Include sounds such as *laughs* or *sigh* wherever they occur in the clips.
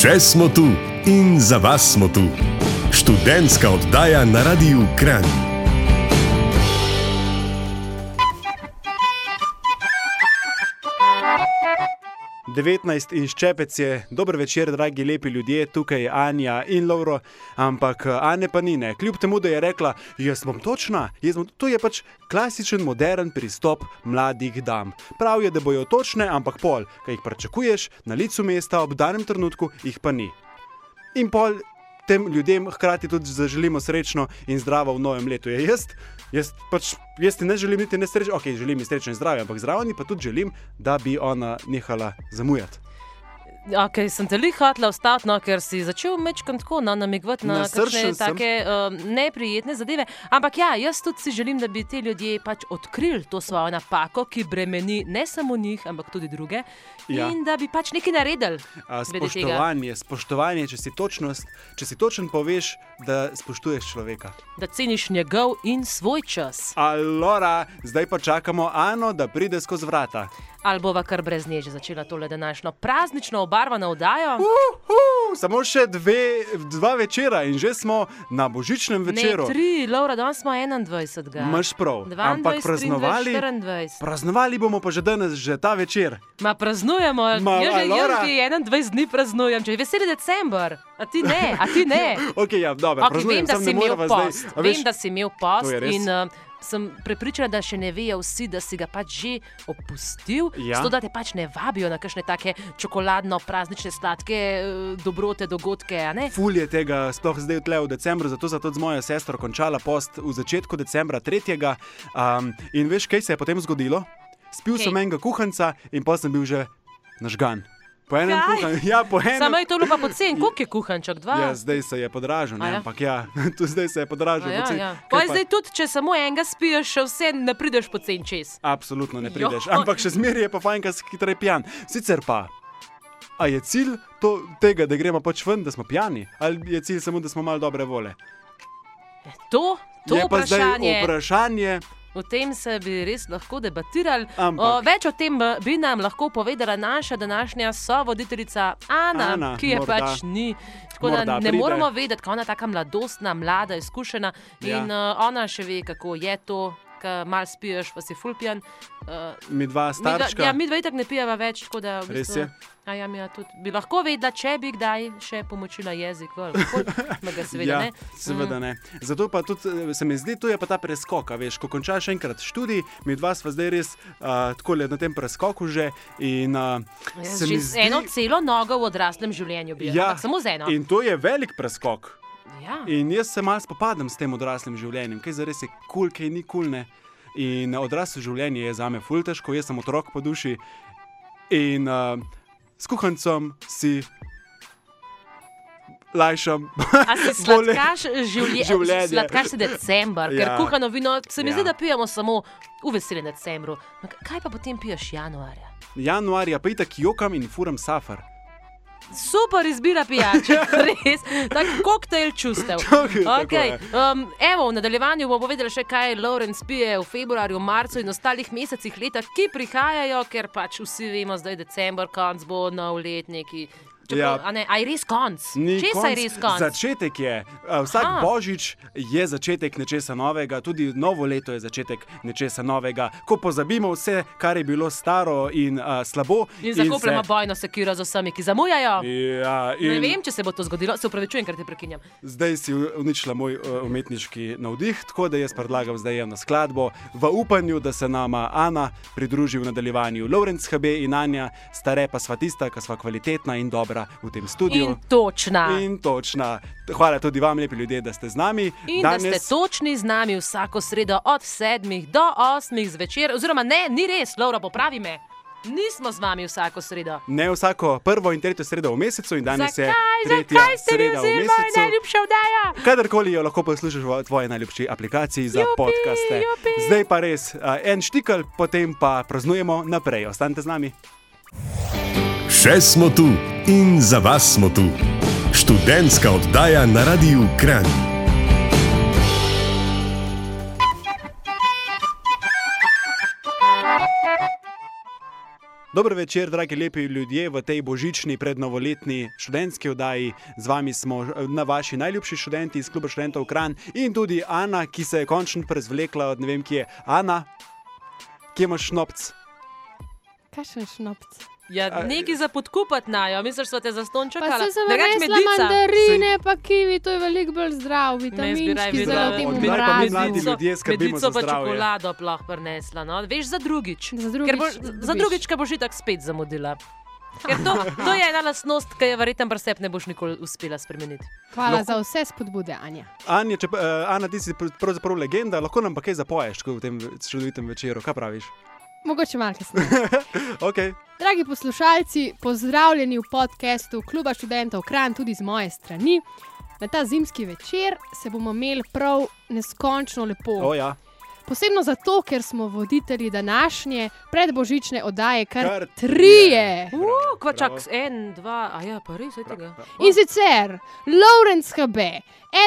Še smo tu in za vas smo tu. Študentska oddaja na Radiu Kran. Devetnajst in ščepec je, dober večer, dragi lepi ljudje, tukaj je Anja in Lauro, ampak Ane pa ni, ne. kljub temu, da je rekla, jaz bom točna, jaz bom, to je pač klasičen, modern pristop mladih dam. Prav je, da bojo točne, ampak pol, kaj jih pričakuješ na licu mesta, ob danem trenutku jih pa ni. In pol tem ljudem hkrati tudi zaželimo srečno in zdravo v novem letu. Je jaz, jaz, pač, jaz ne želim niti nesreče, ok, želim ji srečno in zdravje, ampak zraven pa tudi želim, da bi ona nehala zamujati. Okay, sem te lih hotla ostati, no, ker si začel mečkam tako no, namigovati na kakšne take um, neprijetne zadeve. Ampak ja, jaz tudi si želim, da bi ti ljudje pač odkrili to svojo napako, ki bremeni ne samo njih, ampak tudi druge. Ja. In da bi pač nekaj naredili. A, spoštovanje, spoštovanje, če si, točnost, če si točen poveš, da spoštuješ človeka. Da ceniš njegov in svoj čas. Alora, zdaj pa čakamo Ano, da pride skozi vrata. Ali bova kar brez nje že začela tole današnjo praznično obarvano oddajo? Uhu, samo še dve, dva večera in že smo na božičnem večeru. Ne, tri, Laura, danes smo 21. Imaš prav, 22, ampak praznovali, 23, 24. praznovali bomo pa že danes, že ta večer. Ma praznujemo, Ma, jaz že, jaz že 21 dni praznujem, če je veseli december. A ti ne, a ti ne. *laughs* Okay, ja, dobro, Okay, vem, da si imel post. Zdaj, a veš, Vem, da si imel post in uh, sem prepričana, da še ne vejo vsi, da si ga pač že opustil. Ja. Zato, da te pač ne vabijo na kakšne take čokoladno-praznične sladke uh, dobrote, dogodke. Ful je tega, sploh zdaj tle v decembru, zato sem tudi z mojo sestro končala post v začetku decembra 3. Um, in veš, kaj se je potem zgodilo? Spil Kaj? sem enega kuhanca in pa sem bil že nažgan. Po enem Kaj? kuhancu, ja, po enem. Samo je to bilo pa pocen, koliko je kuhanček? Dva? Ja, zdaj se je podražil, ne, ja? ampak ja, *laughs* tu zdaj se je podražil. Ja, ja. Kaj pa- zdaj tudi, če samo enega spiješ, še vse ne prideš pocen čez. Absolutno ne Jo. prideš, ampak še zmeraj je pa fajn, ker si hitreje pijan. Sicer pa, a je cilj to, tega, da gremo pač ven, da smo pijani, ali je cilj samo, da smo malo dobre vole? To, to je pa zdaj vprašanje. O tem se bi res lahko debatirali. O, več o tem bi nam lahko povedala naša današnja sovoditeljica Ana, Ana, ki je morda. pač ni. Tako da ne pride. moramo vedeti, kako ona je tako mladostna, mlada, izkušena. In Ja. uh, ona še ve, kako je to, ko mal spiješ, pa si fulpijan. Uh, Mi dva starčka. ja, mi dva itak ne pijeva več, tako da v bistvu, je. A ja, mi ja tudi bi lahko vedela, če bi kdaj še pomočila jezik v alkohol, ma ga seveda ja, ne. Mm. Seveda ne. Zato pa tudi eh, se mi zdi, tu je pa ta preskok. a Veš, ko končaš enkrat študij, mi dva sva zdaj res uh, tako le na tem preskoku že. In, uh, se že zdi, eno celo nogo v odraslem življenju bi. Ja, ampak samo z eno. in to je velik preskok. Ja. In jaz se malo spopadam s tem odraslim življenjem, kaj res je kul, cool, kaj ni kul. Cool, in odraslo življenje je za me ful težko, jaz sem otrok po duši. In uh, s kuhancem si lajšam. A si *laughs* sladkaš življe, življenje. Sladkaš si december, ker Ja. kuhano vino se mi Ja. zdi, da pijemo samo v veselem decembru. Ma Kaj pa potem piješ januarja? Januarja pa itak jokam in furam safar. Super izbira pijače, *laughs* res, tak koktejl čustev. *laughs* Tako tako Okay. Um, evo, v nadaljevanju bomo povedali še, kaj Lawrence pije v februarju, marcu in ostalih mesecih leta, ki prihajajo, ker pač vsi vemo, zdaj je december, konc bo nov letnik. Ja. Ja. A je res konc? Česa je res konc? Začetek je. Vsak Aha. božič je začetek nečesa novega, tudi novo leto je začetek nečesa novega. Ko pozabimo vse, kar je bilo staro in a, slabo. In zakopljamo se- bojno sekiro z vsemi, ki zamujajo. Ja, Ne in vem, če se bo to zgodilo, se upravičujem, ker te prekinjam. zdaj si uničila moj uh, umetniški navdih, tako da jaz predlagam zdaj eno skladbo v upanju, da se nama Ana pridruži v nadaljevanju. Lorenz HB in Anja, stare pa sva tista, ki sva kvalitetna in dobra v tem studiu. In točna. In, točna. Hvala tudi vam, lepi ljudje, da ste z nami. in da ste točni z nami vsako sredo od 7 do 8 zvečer, oziroma ne, ni res, Laura, popravi me. Nismo z vami vsako sredo. Ne vsako prvo in tretjo sredo v mesecu, in danes Zakaj, je tretja zakaj ste mi sreda v vzeli mojo mesecu. najljubšo vdajo? Kadarkoli jo lahko poslušaš v tvoji najljubši aplikaciji za Jupi, podkaste. jupi. Zdaj pa res uh, en štikal, potem pa praznujemo naprej. Ostanite z nami. Še smo tu in za vas smo tu. Študentska oddaja na Radiu Kran. Dobro večer, dragi lepi ljudje, v tej božični prednovoletni študentski oddaji. Z vami smo eh, na vaši najljubši študenti iz kluba študentov Kran in tudi Ana, ki se je končno prezvlekla od ne vem kje. Ana, kje imaš šnopc? Kakšen šnopc? Ja, nekaj za podkupati najo, misliš, da te za ston Pa čakala? se sem resla medica. mandarine, pa kivi, to je veliko bolj zdrav, zbiraj vitaminski, vedela, zelo od temu kdaj pa mi mladi ljudje medico za pa zdravje? čokolado sploh prinesla. No? Veš, za drugič. Za drugič za drugič, ker boš itak spet zamudila. Ker to, to je ena lastnost, ki je verjetno presep ne boš nikoli uspela spremeniti. Hvala za vse spodbude, Anja. Anja, če, uh, Ana, ti si pr- pravzaprav legenda, lahko nam pa kaj zapoješ tako v tem čudovitem večeru. Kaj praviš? Mogoče malo kasneje. *laughs* Okay. Dragi poslušalci, pozdravljeni v podkastu Kluba študentov Kran, tudi z moje strani. Na ta zimski večer se bomo imeli prav neskončno lepo. O, ja. Posebno zato, ker smo voditelji današnje predbožične oddaje, kar, Kar trije. Kva čak, en, dva, a ja, pa res je tega. In sicer Lorenz HB,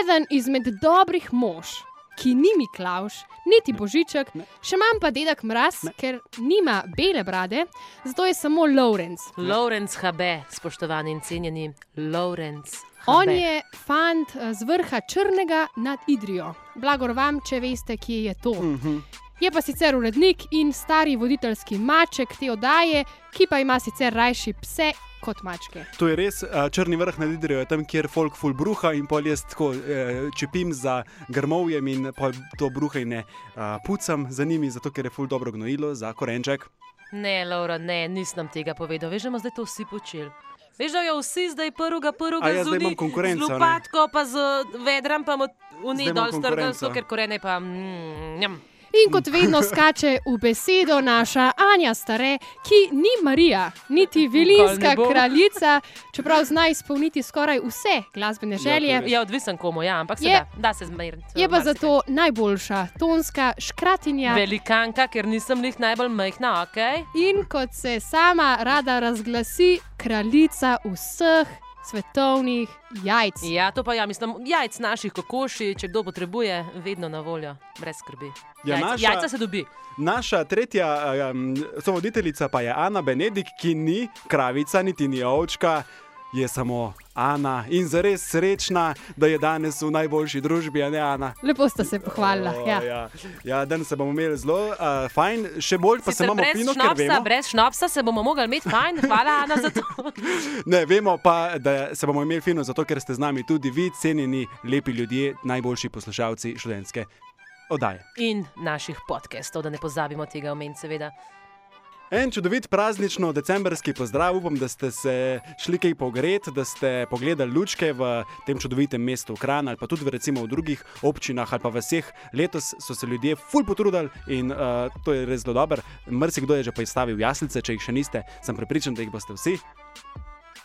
eden izmed dobrih mož, ki ni Miklaš, niti Božiček, še manj pa dedek Mraz, Ne. ker nima bele brade, zato je samo Lorenz. Lorenz HB, spoštovani in cenjeni, Lorenz. On je fant eh, z vrha Črnega nad Idrijo. Blagor vam, če veste, kje je to. Mhm. Je pa sicer urednik in stari voditeljski maček te oddaje, ki pa ima sicer rajši pse kot mačke. To je res, črni vrh na Lidrijo je tam, kjer folk ful bruha in pol jaz tako uh, čepim za grmovjem in pol to bruhajne uh, pucam za njimi, zato ker je ful dobro gnojilo za korenček. Ne, Laura, ne, nisem tega povedal. Veš, da bomo zdaj to vsi počeli. Veš, da jo vsi zdaj prvega, prvega A ja, konkurenco, Z ne? lopatko, pa z vedrom, pa v Zdaj njej imam dol strgal, ker korene pa. Mm, njam. In kot vedno skače v besedo naša Anja Stare, ki ni Marija, niti vilinska kraljica, čeprav zna izpolniti skoraj vse glasbene želje. to je Ja, odvisen komu, ja, ampak se Je- da, da se zmeriti. Je pa zato najboljša tonska škratinja. Velikanka, ker nisem njih najbolj majhna, ok? In kot se sama rada razglasi, kraljica vseh svetovnih jajc. Ja, to pa ja, mislim, jajc naših kokoši, če kdo potrebuje, vedno na voljo, brez skrbi. Ja, jajca, naša- jajca se dobi. Naša tretja um, sovoditeljica pa je Ana Benedik, ki ni kravica, niti ni ovčka, je samo Ana in zares srečna, da je danes v najboljši družbi, a ne Ana. Lepo sta se pohvalila. O, Ja. ja. ja, danes se bomo imeli zelo uh, fajn, še bolj pa se Sicer imamo brez fino, ker šnopsa, vemo. brez šnopsa se bomo mogli imeti fajn, hvala Ana za to. *laughs* Ne, vemo pa, da se bomo imeli fino, zato ker ste z nami tudi vi, cenjeni, lepi ljudje, najboljši poslušalci študentske oddaje. In naših podcastov, da ne pozabimo tega omeniti, seveda. En čudovit praznično decembrski pozdrav, upam, da ste se šli kaj pogret, da ste pogledali lučke v tem čudovitem mestu Kran ali pa tudi v, recimo, v drugih občinah ali pa vseh. Letos so se ljudje ful potrudili in uh, to je res zelo dobro. Mrzikdo je že postavil jaslice, če jih še niste, sem prepričan, da jih boste vsi.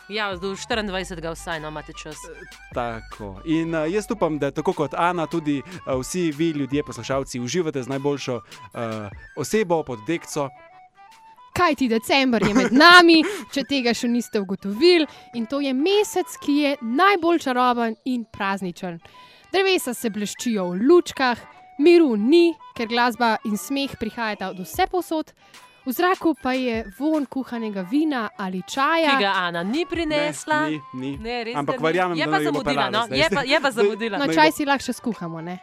Ja, do 24. vsaj, no, imate čas. Tako. In uh, jaz upam, da tako kot Ana, tudi uh, vsi vi, ljudje, poslušalci, uživate z najboljšo uh, osebo pod dekco. Kaj ti decembr je med nami, če tega še niste ugotovili, in to je mesec, ki je najbolj čaroben in prazničen. Drevesa se bleščijo v lučkah, miru ni, ker glasba in smeh prihajata od vse posod, v zraku pa je von kuhanega vina ali Ki čaja. ga Ana ni prinesla. Ne, ni, ni. Ne, res Ampak verjamem, je da pa jo bo zamudila. No, je, pa, je pa *laughs* zamudila. No, čaj si lahko še skuhamo, ne?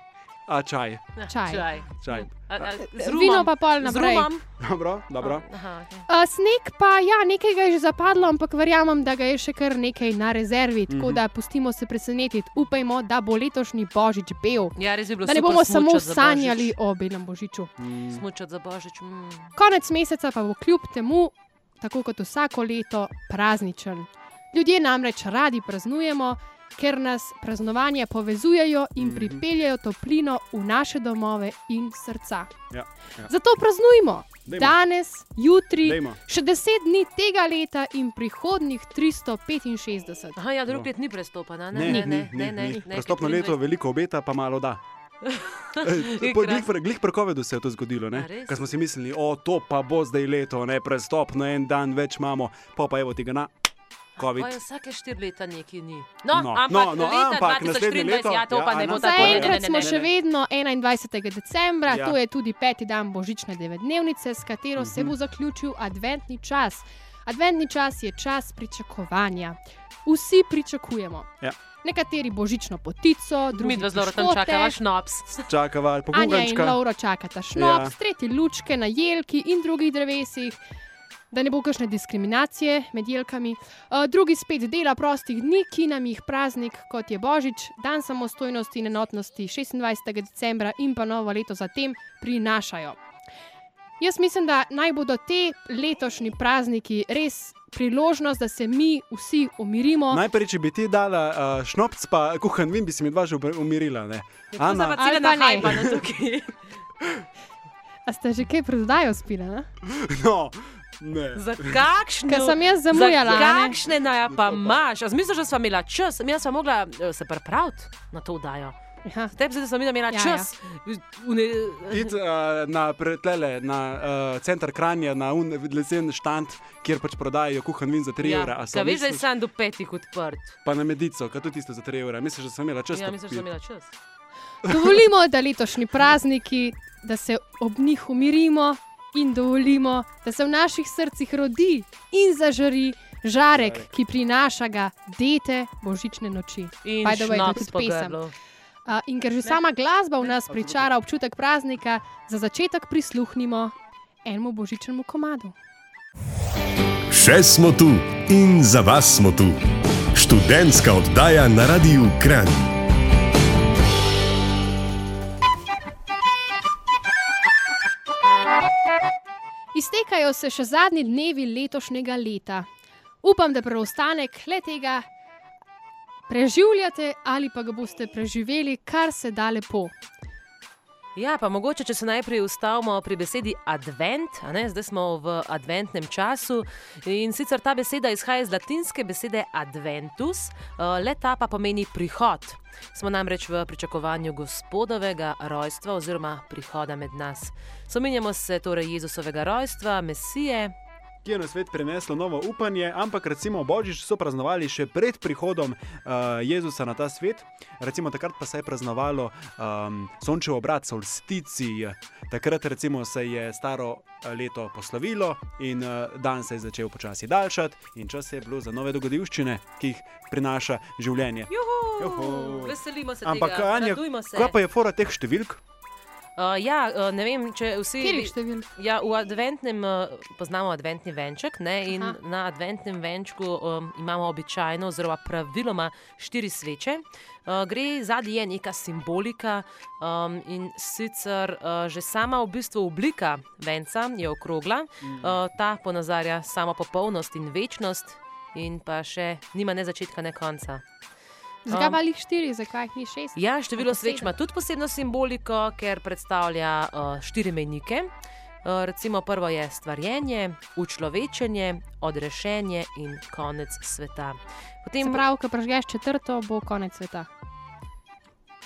A čaj. Čaj. čaj. čaj. A, a, z Vino rumom. pa pol naprej. rumom. Dobro, dobro. Aha, okay. Uh, sneg pa, ja, nekaj ga je že zapadlo, ampak verjamem, da ga je še kar nekaj na rezervi, tako Mhm. da pustimo se presenetiti. Upajmo, da bo letošnji božič bel. Ja, res je bilo Da ne bomo samo sanjali o belem božiču. Mm. Smučati za božič. Mm. Konec meseca pa bo kljub temu, tako kot vsako leto, prazničen. Ljudje namreč radi praznujemo, ker nas praznovanja povezujejo in Mhm. pripeljajo toplino v naše domove in srca. Ja, ja. Zato praznujmo Dajmo. danes, jutri, Dajmo. še deset dni tega leta in prihodnjih 365. Aha, ja, drug No. let ni prestopana. Ne, Ne, ne, ne, ne, ne, ne. Prestopno leto veliko obeta, pa malo da. *laughs* Eh, po- Glih pri- glih pri COVID-u se je to zgodilo, ker smo si mislili, o, to pa bo zdaj leto, ne prestopno, en dan več imamo, pa pa evo tega na. COVID. Pa je vsake štiri leta neki ni. No, No, ampak, no, no, leta ampak naslednje 2023, leto, ja, to ja, pa ne bo tako. Zaenkrat smo še vedno 21. decembra, Ja. to je tudi peti dan božične devetdnevnice, s katero se Mhm. bo zaključil adventni čas. Adventni čas je čas pričakovanja. Vsi pričakujemo. Ja. Nekateri božično potico, drugi dva zelo tam čakava šnops. Čakava, Anja in. Laura čakata šnops, ja. tretji lučke na jelki in drugih drevesih. Da ne bo kakšne diskriminacije med jelkami, uh, drugi spet dela prostih dni, ki nam jih praznik, kot je Božič, dan samostojnosti in enotnosti 26. decembra in pa novo leto zatem prinašajo. Jaz mislim, da naj bodo te letošnji prazniki res priložnost, da se mi vsi umirimo. Najprej, če bi ti dala uh, šnopc, pa kuhan vin, bi se mi dva že umir- umirila. Ne? Ana, Ana, pa Ali cela pa ne. hajpa na tukaj. *laughs* A ste že kaj prodajo spile? ne? *laughs* no, ne. Za kakšne? Ker sem jaz zamujala. Za ne? kakšne naja pa imaš? A Misliš, da smo imeli čas? Mi smo mogla eh, se pripraviti na to vdajo. Ja. Tebi se, da smo mi imeli Ja, čas. Une- Id uh, na, pre- tlele, na uh, center Kranja, na lesen štand, kjer pač prodajajo kuhan vin za 3 Ja, evra. a so ka veš, da je sam do petih odprt. Pa na medico, kaj tudi isto za 3 evra. Misliš, da sem imela čas? Ja, misliš, da sem imela čas. Dovolimo, da letošnji prazniki, da se ob njih umirimo in dovolimo, da se v naših srcih rodi in zažari žarek, Žarek. ki prinaša ga dete božične noči. In to je tudi pesem. Uh, in ker že sama glasba v nas pričara občutek praznika, za začetek prisluhnimo enemu božičnemu komadu. Še smo tu in za vas smo tu. Študentska oddaja na Radiu Kran. Iztekajo se še zadnji dnevi letošnjega leta. Upam, da preostanek le tega preživljate ali pa ga boste preživeli kar se da lepo. Ja, pa mogoče, če se najprej ustavimo pri besedi advent, ne? zdaj smo v adventnem času. In sicer ta beseda izhaja iz latinske besede adventus, eh, le ta pa pomeni prihod. Smo namreč v pričakovanju gospodovega rojstva oziroma prihoda med nas. Spominjamo se torej Jezusovega rojstva, Mesije. Ki je na svet prineslo novo upanje, ampak recimo Božič so praznovali še pred prihodom uh, Jezusa na ta svet. Recimo takrat pa se je praznovalo um, sončev obrat, solstici. Takrat recimo se je staro eh, leto poslovilo in uh, dan se je začel počasi daljšati in čas je bilo za nove dogodivščine, ki jih prinaša življenje. Juhu, Juhu. veselimo se Ampak, tega, Anja, radujmo se. Kaj pa je fora teh številk? Uh, ja, uh, ne vem, če vsi. Kjerih števil? Ja, v adventnem uh, poznamo adventni venček, ne, in Aha. Na adventnem venčku um, imamo običajno, oziroma praviloma, štiri sveče. Uh, gre zadnji je neka simbolika um, in sicer uh, že sama v bistvu oblika venca je okrogla, uh, ta ponazarja samo popolnost in večnost, in pa še nima ne začetka, ne konca. Zakaj pa jih štiri, zakaj jih ni šest? Ja, število sveč ima tudi posebno simboliko, ker predstavlja uh, štiri mejnike. Uh, recimo prvo je stvarjenje, učlovečenje, odrešenje in konec sveta. Potem Se pravi, ko prežgeš četrto, bo konec sveta.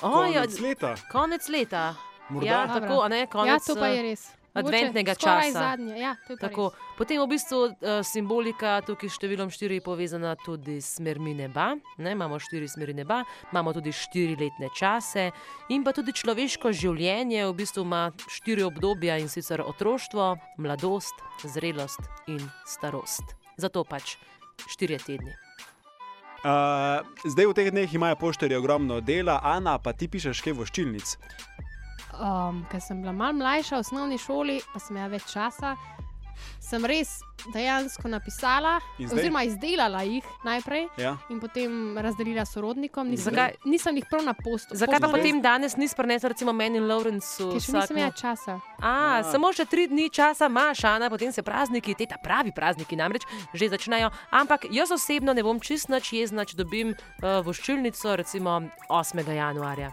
o, ja, Konec leta. konec leta. Morda. Ja, Dobro. tako, a ne, konec, ja, to pa eh, je res. Mogoče adventnega skoraj časa. Zadnje. Ja, to je pa Tako, potem v bistvu uh, simbolika tukaj s številom 4 je povezana tudi s smermi neba. Ne, imamo štiri smeri neba, imamo tudi štiri letne čase in pa tudi človeško življenje v bistvu ima štiri obdobja in sicer otroštvo, mladost, zrelost in starost. Zato pač štirje tedni. Uh, zdaj v teh dneh imajo poštarji ogromno dela, Ana, pa ti pišeš kaj voščilnic. Um, ker sem bila malo mlajša v osnovni šoli, pa sem imela več časa, sem res dejansko napisala, oziroma izdelala jih najprej Ja? in potem razdelila sorodnikom. Nisem, Zakaj- nisem jih prav na postu. Zakaj pa Zdaj- potem danes nisi prinesel, recimo meni in Laurencu? Ker še nisem imela časa. A, A. samo še tri dni časa imaš, Ana, potem se prazniki, te ta pravi prazniki namreč že začnejo. Ampak jaz osebno ne bom čist nič jezna, če dobim uh, voščilnico recimo 8. januarja.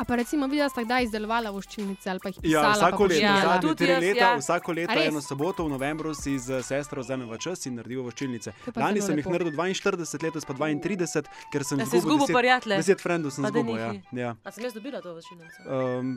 A pa recimo, videla sta kdaj izdelovala voščilnice ali pa jih Ja, pisala. vsako pa leto, Ja, zadnje tudi tri jaz, leta, ja. vsako leto eno soboto v novembru si z sestro vzameva čas in narediva voščilnice. je Lani sem jih naredil 42, letos pa 32, ker sem Da si izgubil deset, prijatelje. deset frendov sem Pa da izgubil. Ja. Ja. A sem jaz dobila to voščilnico? Um,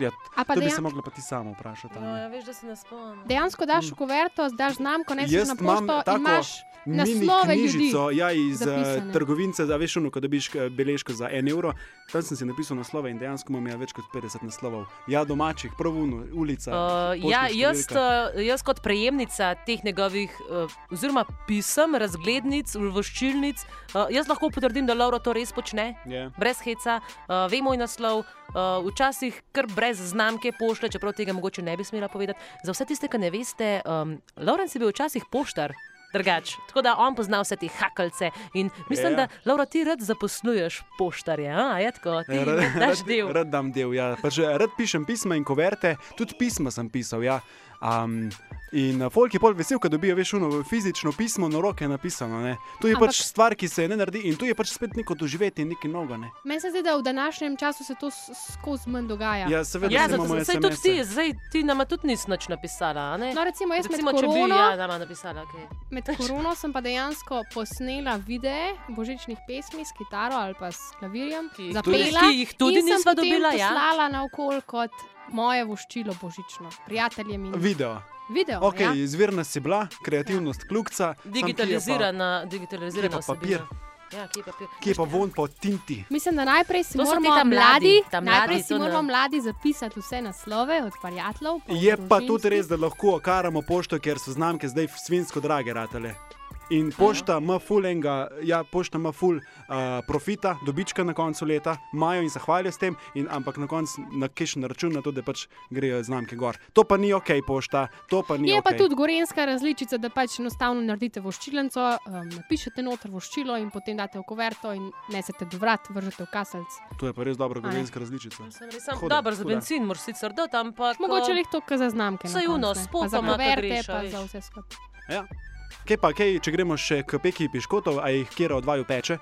Ja, A pa to bi dejan- se mogla pa ti sama vprašati. No, ja, veš, da se ne spomnim. Dejansko daš v kuverto, daš znamko, ne Mm. Jaz na pošto imaš naslove ljudi. knjižico, ja, iz eh, zapisane. trgovine, da veš, ono, ko dobiš eh, beležko za en evro. Tam sem si napisal naslove in dejansko imam ja več kot 50 naslovov. Ja, domačih, pravuno, ulica. Uh, ja, jaz, uh, jaz kot prejemnica teh njegovih, uh, oziroma pisem, razglednic, voščilnic, uh, jaz lahko potrdim, da Lauro to res počne. Ja. Brez heca, uh, vemo moj naslov, uh, včasih kar brez znamke pošle, čeprav tega mogoče ne bi smela povedati. Za vse tiste, ki ne veste, um, Laurenc je bil včasih poštar. Drugač. Tako da on pozna vse te hakalce in mislim, Ja. da Laura, ti rad zaposluješ poštarje. A, je tako, ti Ja, daš del. Rad dam del, ja. Pač, eh, rad pišem pisma in koverte, tudi pisma sem pisal. Ja. Um, in uh, folk je pol vesel, ko dobijo veš, uno, fizično pismo na roke napisano. Ne. To je Ampak- pač stvar, ki se ne naredi in tu je pač spet neko doživetje, nekaj novega. Ne. Meni se zdi, da v današnjem času se to skozi manj dogaja. Ja, seveda, Ja, zato sej tudi ti, zdaj ti nama tudi nisi nič napisala. a ne? No, recimo, jaz Recimo, med če bi korono, ja, nama napisala. Okay. med korono sem pa dejansko posnela videe božičnih pesmi s kitaro ali pa s klavirjem, Ki zapela tudi- ki jih tudi nisva dobila, ja. poslala naokol kot moje voščilo božično, prijateljem in Video. Video. Okay, ja. Izvirna si bila, kreativnost kljukca. je pa- Digitalizirana, digitalizirana pa papir? Ja, kje je papir? Kje pa von po tinti? Mislim, da najprej si To moramo mladi, mladi, mladi, najprej si moramo mladi zapisati vse naslove od prijateljev. pa Je pa tudi res, da lahko okaramo pošto, ker so znamke zdaj svinsko drage ratale. In pošta ima ful enega, ja, pošta ima ful uh, profita, dobička na koncu leta, imajo in se hvalijo s tem, in, ampak na koncu na kišen račun na to, da pač grejo znamke gor. To pa ni ok, pošta, to pa ni Je ok. pa tudi gorenska različica, da pač enostavno naredite voščilnico, um, napišete noter voščilo in potem date v kuverto in nesete do vrat, vržete v kaselc. To je pa res dobra gorenska različica. Sem dober za benzin, moraš sicer dati, ampak. Mogoče eh, le to, kar za znamke. na Saj uno, ne. s Pa za a pa za vse skupaj. Ja. Kaj pa, kaj, če gremo še k peki piškotov, a jih kjer od vaju peče?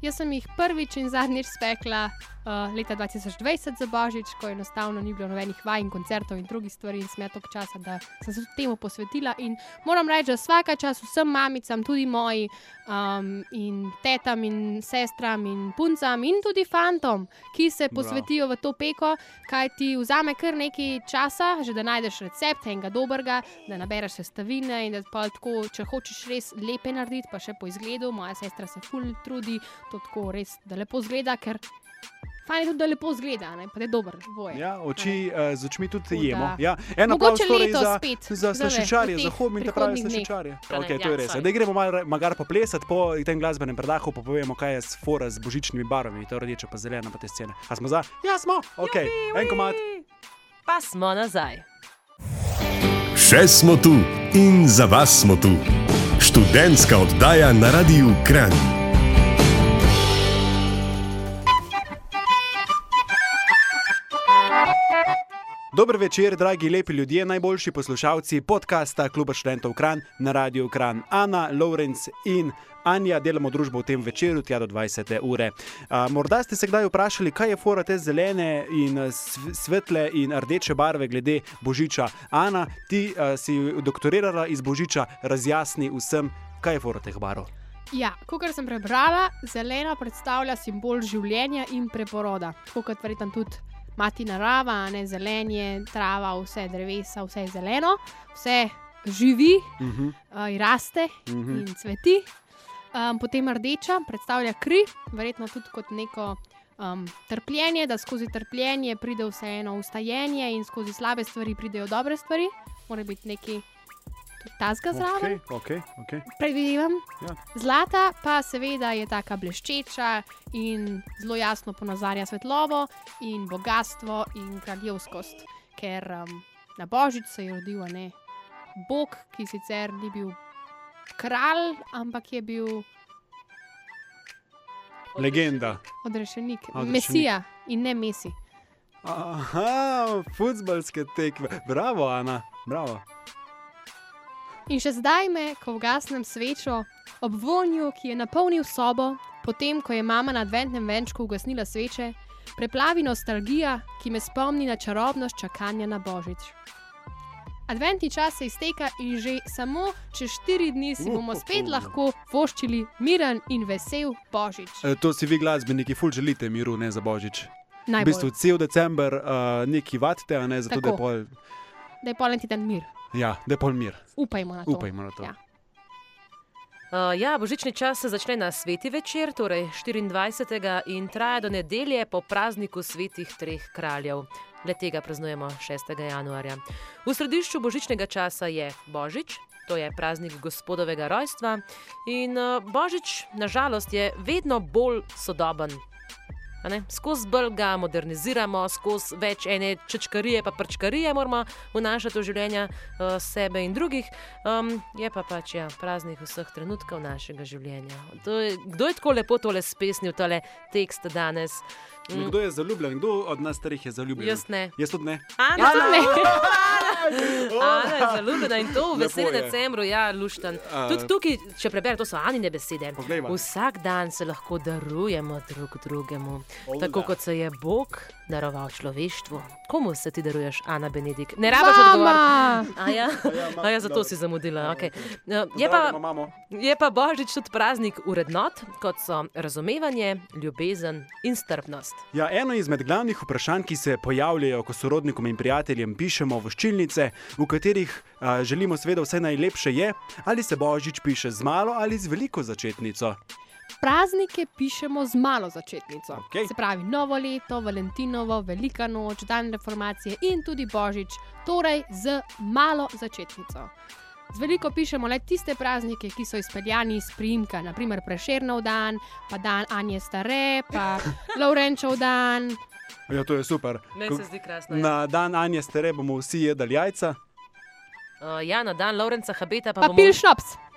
Jaz sem jih prvič in zadnjič spekla uh, leta 2020 za Božič, ko enostavno ni bilo nobenih vaj in koncertov in drugih stvari in smetok časa, da sem se temu posvetila. In moram reči, da vsaka čas vsem mamicam, tudi moji um, in tetam in sestram in puncam in tudi fantom, ki se Bravo. posvetijo v to peko, kaj ti vzame kar nekaj časa, že da najdeš recept enega dobrega, da nabereš sestavine in da pa tako, če hočeš res lepe narediti, pa še po izgledu, moja sestra se ful trudi, to tako res, da lepo zgleda, ker fajn tudi, da lepo zgleda, ne? pa da je dober boje. Ja, oči uh, z očmi tudi Tako jemo. Ja. En Mogoče torej letos za, spet, za v za hobi, te pravi dneh. slaščičarje. Ja, Okay, to je res. Da gremo malo magar poplesati po tem glasbenem predahu, pa povemo, kaj je s fora z božičnimi barvami, to rdeče pa zelena pa te scene. A smo za? Ja, smo. Ok, en komat. Pa smo nazaj. Še smo tu in za vas smo tu. Študentska oddaja na Radiu Kran. Dober večer, dragi lepi ljudje, najboljši poslušalci podcasta Kluba študentov Kran na Radiu Kran. Ana, Lorenz in Anja delamo družbo v tem večeru, tja do 20. ure. A, morda ste se kdaj vprašali, kaj je fora te zelene in eh, sv- svetle in rdeče barve glede Božiča. Ana, ti a, si doktorirala iz Božiča, razjasni vsem, kaj je fora teh barov. Ja, kot sem prebrala, zelena predstavlja simbol življenja in preporoda. Tako kot verjetno tudi mati narava, ne zelenje, trava, vse drevesa, vse je zeleno, vse živi, Uh -huh, uh, raste uh -huh. in cveti. Um, potem rdeča predstavlja kri, verjetno tudi kot neko um, trpljenje, da skozi trpljenje pride vseeno ustajenje in skozi slabe stvari pridejo dobre stvari. Mora biti neki tudi tazga zraven. Okay, okay, okay. Predvidevam. Ja. Zlata pa seveda je tako bleščeča in zelo jasno ponazarja svetlobo in bogatstvo in kraljevskost. Ker um, na Božič se je rodil ne Bog, ki sicer ni bil kralj, ampak je bil Legenda. odrešenik, Odrešenik. mesija in ne mesi. Aha, futbalske tekme. Bravo, Ana, bravo. In še zdaj me, ko ugasnem svečo, ob vonju, ki je napolnil sobo, potem ko je mama na adventnem venčku ugasnila sveče, preplavi nostalgija, ki me spomni na čarobnost čakanja na božič. Adventni čas se izteka in že samo čez štiri dni si bomo spet lahko voščili miren in vesel božič. E, to si vi, glasbeniki, ful želite miru, ne za božič. v Najbolj. bistvu cel december uh, neki vatite, a ne zato, da je pol, Da je pol en teden mir. Ja, da je pol mir. Upajmo na to. Upajmo na to. Ja. Uh, ja, božični čas se začne na sveti večer, torej 24. in traja do nedelje po prazniku svetih treh kraljev. Le tega praznujemo 6. januarja. V središču božičnega časa je Božič, to je praznik gospodovega rojstva. In uh, Božič, nažalost, je vedno bolj sodoben. A ne? Skozi bolj ga moderniziramo, skozi več ene čečkarije, pa prčkarije moramo vnašati v življenja uh, sebe in drugih. Um, je pa pač ja, praznik vseh trenutkov našega življenja. To je, kdo je tako lepo tole spesnil, tole tekst danes? Mm, Kdo je zaljubljen, kdo od nas starih je zaljubljen? Jaz ne. Jaz tudi ne. Ana, Jaz tudi ne. *laughs* Ana je zaljubljena in to v veselem decembru, ja, luštan. A, Tudi tukaj, če preberem, to so Anine besede. Poglejva. Vsak dan se lahko darujemo drug drugemu. Tako kot se je Bog daroval človeštvu. Komu se ti daruješ, Ana Benedik? Ne rabiš odgovoriti. Mama! *laughs* A ja, ma- a ja zato si zamudila. Okay. Je, Pozdravljamo pa, je pa Božič tudi praznik urednot, kot so razumevanje, ljubezen in strpnost. Ja, eno izmed glavnih vprašanj, ki se pojavljajo, ko sorodnikom in prijateljem pišemo voščilnice, v katerih a, želimo seveda vse najlepše, je, ali se Božič piše z malo ali z veliko začetnico. Praznike pišemo z malo začetnico. Okej. Se pravi, novo leto, Valentinovo, Velika noč, dan reformacije in tudi Božič, torej z malo začetnico. Z veliko pišemo le tiste praznike, ki so izpeljani iz priimka, naprimer Prešernov dan, pa dan Anje Stare, pa *laughs* Laurenčev dan. Ja, to je super. Meni se zdi krasno. ja. Na dan Anje Stare bomo vsi jedli jajca. Uh, ja, na dan Lorenca Habeta pa, Pa bomo pil šnops.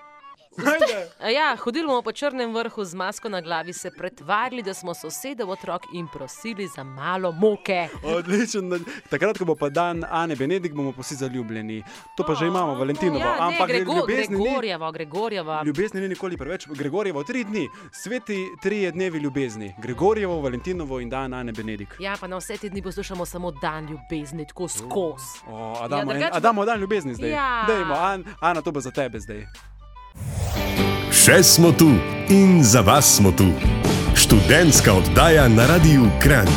*laughs* Ja, hodili bomo po črnem vrhu z masko na glavi, se pretvarjali, da smo sosedov otrok in prosili za malo moke. Odličen. dan. Takrat, ko bo pa dan Ane Benedik, bomo vsi zaljubljeni. To pa že imamo, Valentinovo. Ja, ne, Ampak Grego, ljubezni ni. Gregorjeva, Gregorjeva. Ljubezni ni nikoli preveč, Gregorjevo tri dni, sveti trije dnevi ljubezni, Gregorjevo, Valentinovo in dan Ane Benedik. Ja, pa na vse te dni poslušamo samo dan ljubezni, tako skozi. O, a damo, Ja, en, a damo dan ljubezni zdaj. Ja. Dajmo, An, Ana, to bo za tebe zdaj. Še smo tu in za vas smo tu. Študentska oddaja na Radiu Kran.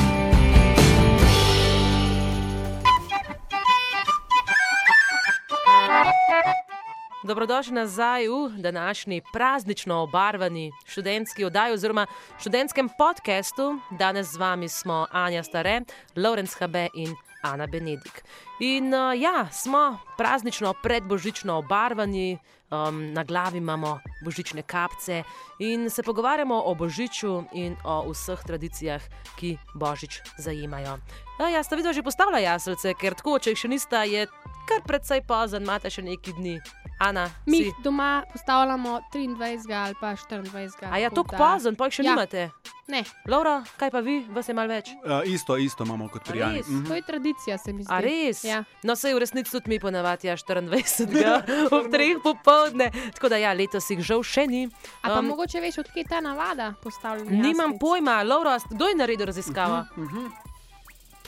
Dobrodošli nazaj v današnji praznično obarvani študentski oddaji oziroma študentskem podkastu. Danes z vami smo Anja Stare, Lorenz Habe in Ana Benedik. In uh, ja, smo praznično predbožično obarvani, um, na glavi imamo božične kapce in se pogovarjamo o božiču in o vseh tradicijah, ki božič zajemajo. Ja, ja, sta videla že postavila jaselce, ker tako, če jih še nista, je kar precej pozen, imate še neki dni. Ana, Mi si. doma postavljamo 23 ali pa 24. A ja, tako tako da- pozen, pa jih še Ja. nimate. Ne, Laura, kaj pa vi, vas je malo več? Uh, isto, isto imamo kot pri A Ani. res? Mhm. to je tradicija, se mi zdi. A res? Ja. No, se v resnici tudi mi ponavadi, ja, 24. *laughs* ob 3 popovdne. Tako da ja, letos jih žal še ni. A pa Um, mogoče veš, odkje je ta navada postavljena? Nimam pojma, Laura, kdo je naredil raziskavo?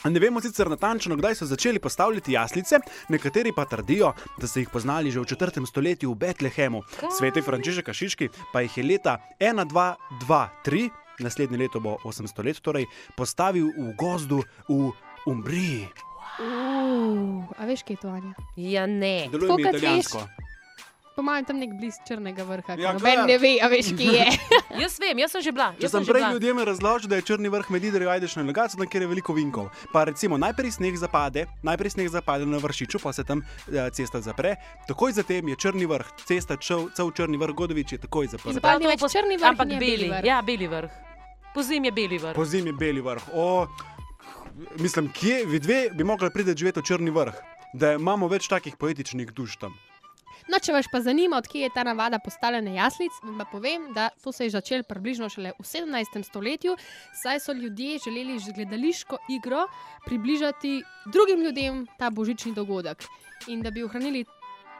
Ne vemo sicer natančno, kdaj so začeli postavljati jaslice, nekateri pa trdijo, da so jih poznali že v 4. stoletju v Betlehemu. Kaj? Sveti Frančišek Kašiški pa jih je leta 1223, naslednje leto bo 800 let, torej postavil v gozdu v Umbriji. Uh, a veš, kje je to, Anja? Ja, ne. Deluje mi Tako kot Po mojem, tam nek blizu črnega vrha. Ja, Ja, Noben ne ve, a veš, kje je. *laughs* Jaz vem, jaz sem že bila. Če Jaz sem že prej bila. ljudem razložil, da je črni vrh med Idrijo ajdeš na Legacu, kjer je veliko vinkov. Pa recimo najprej sneg zapade, najprej sneg zapade na vršiču, pa se tam eh, cesta zapre, takoj zatem je črni vrh, cesta čel, cel črni vrh Godovič je takoj zaprt. Se pravi, ni to več pos- črni vrh, Ampak je beli. beli vrh. Ja, beli vrh. Pozim je beli vrh. Po zimi beli vrh. O, mislim, kje vi dve bi mogli priti živeti v črni vrh, da imamo več takih poetičnih duš tam. No, če vas pa zanima, odkje je ta navada postavljanja jaslic, vam pa povem, da to se je začelo približno šele v 17. stoletju, saj so ljudje želeli z gledališko igro približati drugim ljudem ta božični dogodek. In da bi ohranili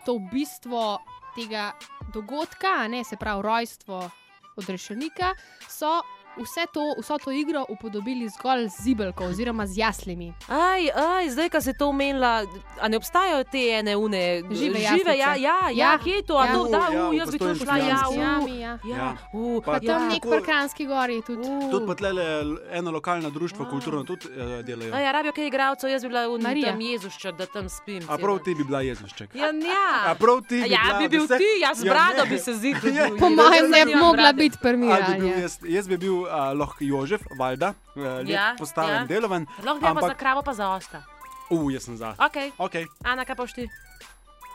to bistvo tega dogodka, ne se pravi rojstvo odrešenika, so vse to, vso to igro upodobili zgolj z zibelko oziroma z jaslimi. Aj, aj, zdaj, ko si to omenila, a ne obstajajo te ene une Žive žive ja, jaslice. ja, ja, Ja. kje je to? A Ja. to U, da, ja, u, v jaz bi to Postojnski šla, ja, u, ja. ja, Ja. u, Pa Pa ja. tam nek tako- prkranski gori tudi. U. Tudi pa tlele eno lokalno društvo, kulturno tudi uh, delajo. Aj, ja, rabijo kaj igralcev, jaz bi bila v Marija. tam Jezušček, da tam spim. A prav ti bi bila Jezušček. Ja, ja. A prav ti bi ja, bila, bi bil da se- ti, jaz Ja, brado bi se zid. *laughs* Ja, Po mojem ne bi mogla biti A jaz, jaz bi bil uh, lahko Jožef, valjda, uh, Ja, postaven, ja. deloven. Lahko gremo za Ampak, kravo, pa za osta. uh, jaz sem za. Ok, Ok. Ana, kaj boš ti?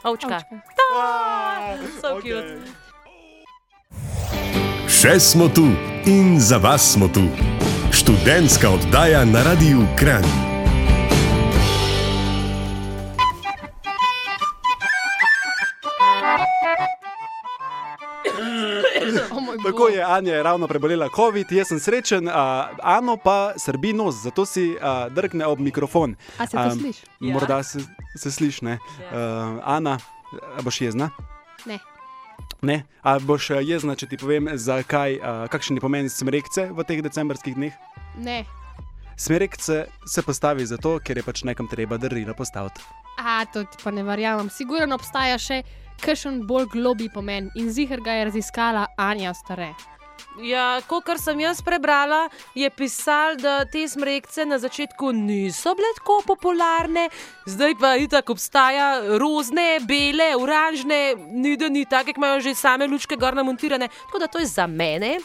Ovčka. So okej. cute. Še smo tu in za vas smo tu. Študentska oddaja na Radiu Kran. Tako je, Anja je ravno prebolela COVID, jaz sem srečen, uh, Ano pa srbi nos, zato si uh, drgne ob mikrofon. A se to sliši? Ja. Morda se, se sliši, ne? Ja. Uh, Ana, a boš jezna? Ne. Ne? A boš jezna, če ti povem, zakaj, uh, kakšen je pomen smrekce v teh decembrskih dneh? Ne. Smerekce se postavi zato, ker je pač nekam treba darila postaviti. A, to ti pa ne verjamem. Sigurno obstaja še kakšen bolj globi pomen in zihar ga je raziskala Anja Stare. Ja, kot sem jaz prebrala, je pisal, da te smrekce na začetku niso bile tako popularne, zdaj pa itak obstaja rozne, bele, oranžne, ni da ni take, ki imajo že same lučke gor namontirane. Tako da to je za mene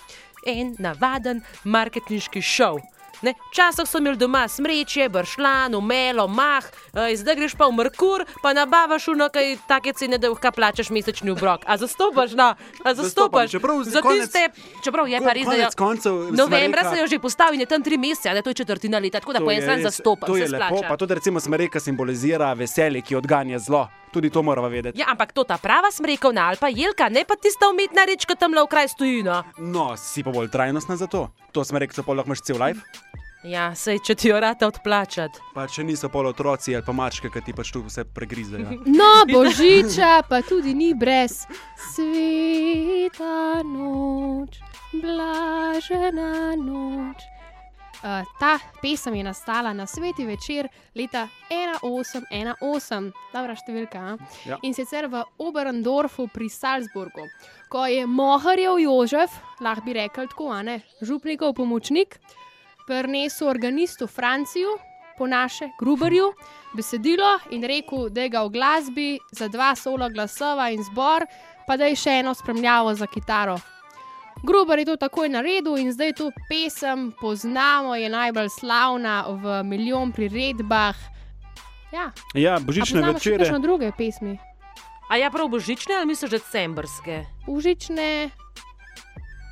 en navaden marketinški šov. Ne? Včasih so imeli doma smreče, bršlan, umelo, mah, eh, zdaj greš pa v Merkur, pa nabavaš v nekaj take cene, da lahko plačaš mesečni obrok. A zastopaš, no, a zastopaš. čeprav za konec- tiste, čeprav je pa res, da je. Konec koncev, Novembra se jo že postavi, je tam tri mesece, a ne to je četrtina leta, tako da To po je en stran res- zastopa. To je se lepo, splača. pa tudi recimo smreka simbolizira veselje, ki odganja zlo. Tudi to moramo vedeti. Ja, ampak to ta prava smrekovna ali pa jelka, ne pa tista umetna reč, ki tam le v kraj stoji. No. No, si pa bolj trajnostna za to. To smrekco pa lahko imaš cel life. Ja, sej, če ti jo rata odplačati. Pa če niso pol otroci ali pa mačke, ki ti pač tu vse pregrizejo. *laughs* No, božiča pa tudi ni brez sveta noč, blažena noč. Uh, ta pesem je nastala na sveti večer leta 1818, dobra številka. a? Ja. In sicer v Oberndorfu pri Salzburgu, ko je Moharjev Jožef, lahko bi rekel tako, ne, župnikov pomočnik, prinesel organistu Franciju, po naše Gruberju, besedilo in rekel, da ga v glasbi za dva sola glasova in zbor, pa da je še eno spremljavo za kitaro. Gruber je to takoj naredil in zdaj to pesem poznamo, je najbolj slavna v milijon priredbah. Ja, Ja, božične še večere. kakšne druge pesmi. A ja, prav božične ali misliš decembrske? Užične,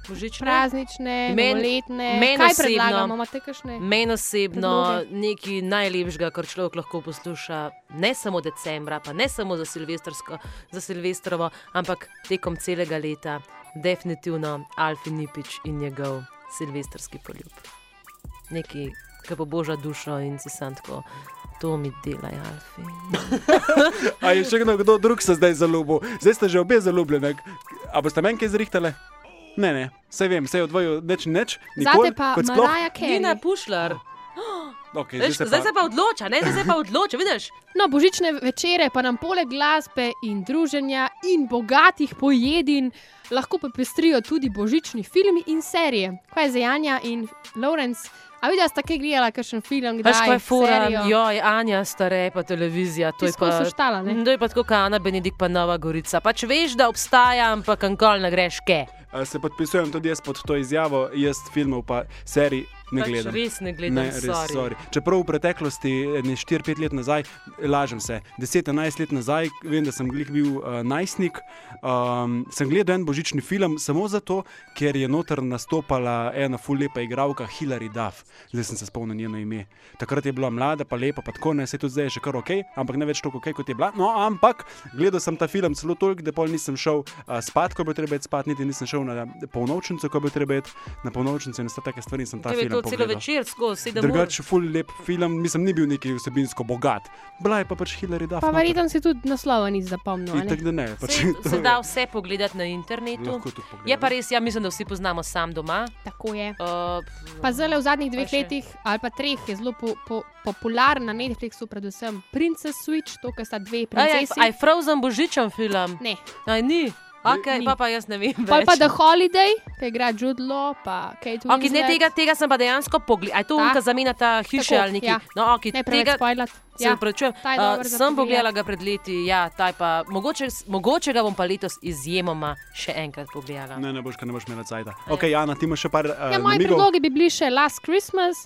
Božične? praznične, Men- novoletne. meni Kaj osebno- predlagamo, imate kakšne? Meni osebno nekaj najlepšega, kar človek lahko posluša, ne samo decembra, pa ne samo za, silvestrsko- za Silvestrovo, ampak tekom celega leta, definitivno Alfi Nipič in njegov silvestrski poljub. Nekaj, ki bo boža dušo in si sam tako. To mi dela, Alfi. *laughs* A je še kdo drug se zdaj zaljubil? Zdaj ste že obe zaljubljeni. A boste meni kaj zrihtali? Ne, ne, vse vem, vse je odvojil, neč, neč. Zate pa Maraja Dina Carey. Pušlar. *gasps* Okay, Veš, zdaj se pa odloča, ne? zdaj se pa odloča, vidiš? No, božične večere pa nam poleg glasbe in druženja in bogatih pojedin lahko popestrijo tudi božični filmi in serije. Kaj je za Janja in Lawrence? A vidiš, sta kaj gledala, kakšen film, kdaj Veš, kaj je fura, serijo? joj, Anja, stare pa televizija. To je Ti skozi pa, štala, ne? to je pa tako, kot Ana Benedikt, pa Nova Gorica. Pač veš, da obstaja, ampak ankol ne greš ke. Se podpisujem tudi jaz pod to izjavo, jaz filmov pa serij ne Pač gledam. res ne gledam, Ne, res, sorry. sorry. Čeprav v preteklosti, ne 4-5 let nazaj, lažem se, 10-11 let nazaj, vem, da sem bil uh, najstnik, um, sem gledal en božični film samo zato, ker je noter nastopala ena ful lepa igralka Hilary Duff. Zdaj sem se spomnil njeno ime. Takrat je bila mlada, pa lepa, pa tako ne, se tudi zdaj je še kar ok, ampak ne več toliko ok, kot je bila. No, ampak gledal sem ta film celo toliko, da pol nisem šel uh, spat, ko bi treba iti spat, niti nisem šel na polnočnico, ko bi treba na polnočnico in vse take stvari sem ta film to celo večer, skozi sedem ur. Drugače, ful lep film, mislim, ni bil neki vsebinsko bogat. Bila je pa pač Hillary Duff. Pa verjetno si tudi naslova nisi zapomnil. a ne? Tako da ne. Pač, Se, *laughs* to se da vse pogledati na internetu. Je pa res, ja, mislim, da vsi poznamo sam doma. Tako je. Uh, Pa zdaj v zadnjih dveh letih ali pa treh je zelo po, po, popularen na Netflixu, predvsem Princess Switch, to, kar sta dve Aj, aj, princesi. aj Frozen božičen film. Ne. Aj, ni. Okay, pa, pa jaz ne vem. Pa, pa The Holiday, ki igra Jude Law, pa Kate Winslet. Okay, ne, tega, tega sem pa dejansko pogledal. Aj to Ta? unka zamenjata hiše Tako, ali nekaj. ja. No, okay, Ne tega, spoilat. Se Ja. upravičujem. ta je Uh, sem pogledala ga pred leti, ja, taj pa, mogoče, mogoče ga bom pa letos izjemoma še enkrat pogledala. Ne, ne boš, ker ne boš imela cajta. Ok, Jana, ti imaš še par uh, Ja, moji namigov. predlogi bi bili še Last Christmas.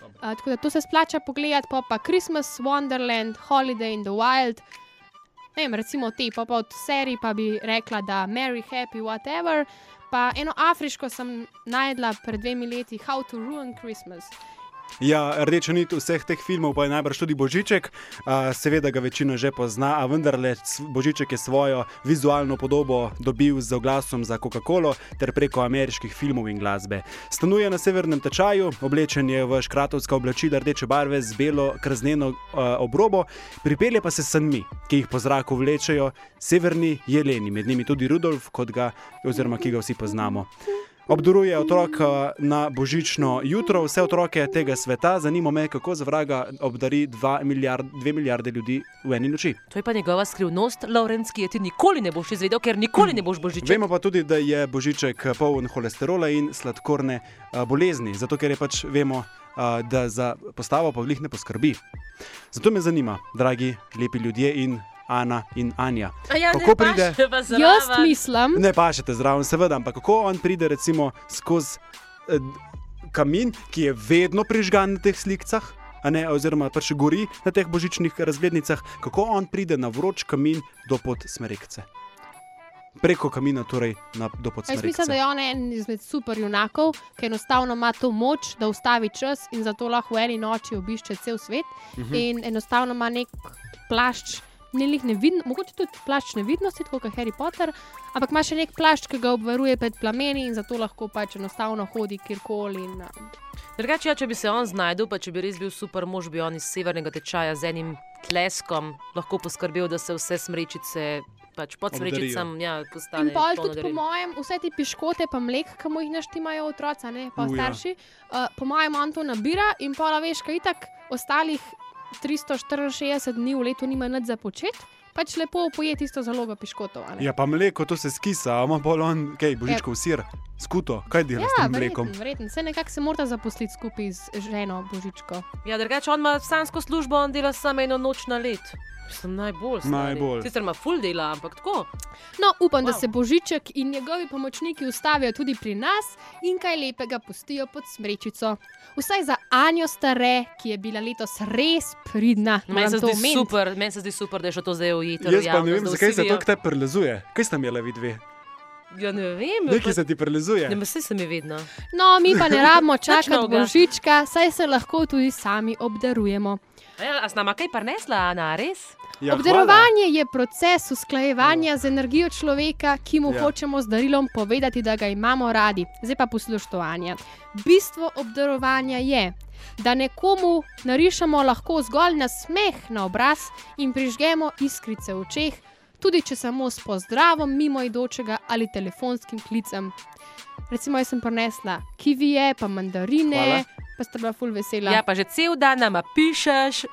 Uh, tako da to se splača pogledati, pa pa Christmas, Wonderland, Holiday in the Wild. Ne vem, recimo te, od serij pa bi rekla, da Merry, Happy, whatever. Pa eno afriško sem najdla pred dvemi leti, How to Ruin Christmas. Ja, rdeča nit vseh teh filmov pa je najbrž tudi Božiček. Seveda ga večina že pozna, a vendarle s- Božiček je svojo vizualno podobo dobil z oglasom za Coca-Colo ter preko ameriških filmov in glasbe. Stanuje na severnem tečaju, oblečen je v škratovska oblačila rdeče barve z belo krzneno obrobo, pripelje pa se sanmi, ki jih po zraku vlečejo severni jeleni, med njimi tudi Rudolf, kot ga, oziroma ki ga vsi poznamo. Obdaruje otroka na božično jutro, vse otroke tega sveta, zanima me, kako za vraga obdari 2 milijard, milijarde ljudi v eni noči. To je pa njegova skrivnost, Lorenz, ki je ti nikoli ne boš izvedel, ker nikoli ne boš božiček. Vemo pa tudi, da je božiček poln holesterola in sladkorne a, bolezni, zato ker je pač vemo, a, da za postavo pa vlih ne poskrbi. Zato me zanima, dragi lepi ljudje in Ana in Anja. A ja, kako ne pride- pa Jaz mislim, Ne pašete zraven, seveda, ampak kako on pride recimo skozi eh, kamin, ki je vedno prižgan na teh slikah, a ne, oziroma pač gori na teh božičnih razglednicah, kako on pride na vroč kamin do podsmerekce. Preko kamina, torej na, do jaz mislim, da je on en izmed super junakov, ki enostavno ima to moč, da ustavi čas in zato lahko v eni noči obišče cel svet. Mhm. In enostavno ima nek plašč, ne lih nevidno, mogoče tudi plašč nevidnosti, tako kot Harry Potter, ampak ima še nek plašč, ki ga obvaruje pred plameni in zato lahko pač enostavno hodi kjerkoli. In, um, Drugače, ja, če bi se on znašel, pa če bi res bil super mož, bi on iz severnega tečaja z enim tleskom lahko poskrbel, da se vse smrečice pač pod smrečicam ja, postanejo. In pol tudi, po mojem, vse te piškote, pa mlek, ki mu jih naštimajo otroci, ne pa U, ja. starši, uh, po mojem, on to nabira in pa veš, kaj itak ostalih 364 dni v letu nima nič za početi, pač lepo poje tisto zalogo piškotov. a ne. Ja, pa mleko, to se skisa, ima bolj on, kaj, božičkov sir, skuto, kaj dela s Ja, tem mlekom. verjetno, verjetno. Vse nekako se mora zaposliti skupaj z ženo Božičko. Ja, drugače, on ima sansko službo, on dela samo eno noč na let. Sem najbolj. stari. Najbolj. Sicer ima full dela, ampak tako. No, upam, wow. da se Božiček in njegovi pomočniki ustavijo tudi pri nas in kaj lepega pustijo pod smrečico. Vsaj za Anjo Stare, ki je bila letos res pridna. Meni se, super, meni se zdi super, da je šlo to zdaj ujeti. Jaz pa ne vem, zakaj se to tebi prelezuje. Kaj sta imela vi dve? Ja, ne vem. Nekaj se ti prelezuje. Ne, vse se mi vedno. No, mi pa ne rabimo *laughs* čakati novega. Božička, saj se lahko tudi sami obdarujemo. A, ja, a s nama kaj prinesla, Ana, res? Ja, hvala. Obdarovanje je proces usklajevanja z energijo človeka, ki mu Ja. ja. hočemo z darilom povedati, da ga imamo radi. Zdaj pa poslušajte. Bistvo obdarovanja je, da nekomu narišemo lahko zgolj nasmeh na obraz in prižgemo iskrice v očeh, tudi če samo s pozdravom mimo idočega ali telefonskim klicem. Recimo, jaz sem prinesla kivije, pa mandarine, Hvala. Pa sta bila full vesela. Ja, pa že cel dan nama pišeš,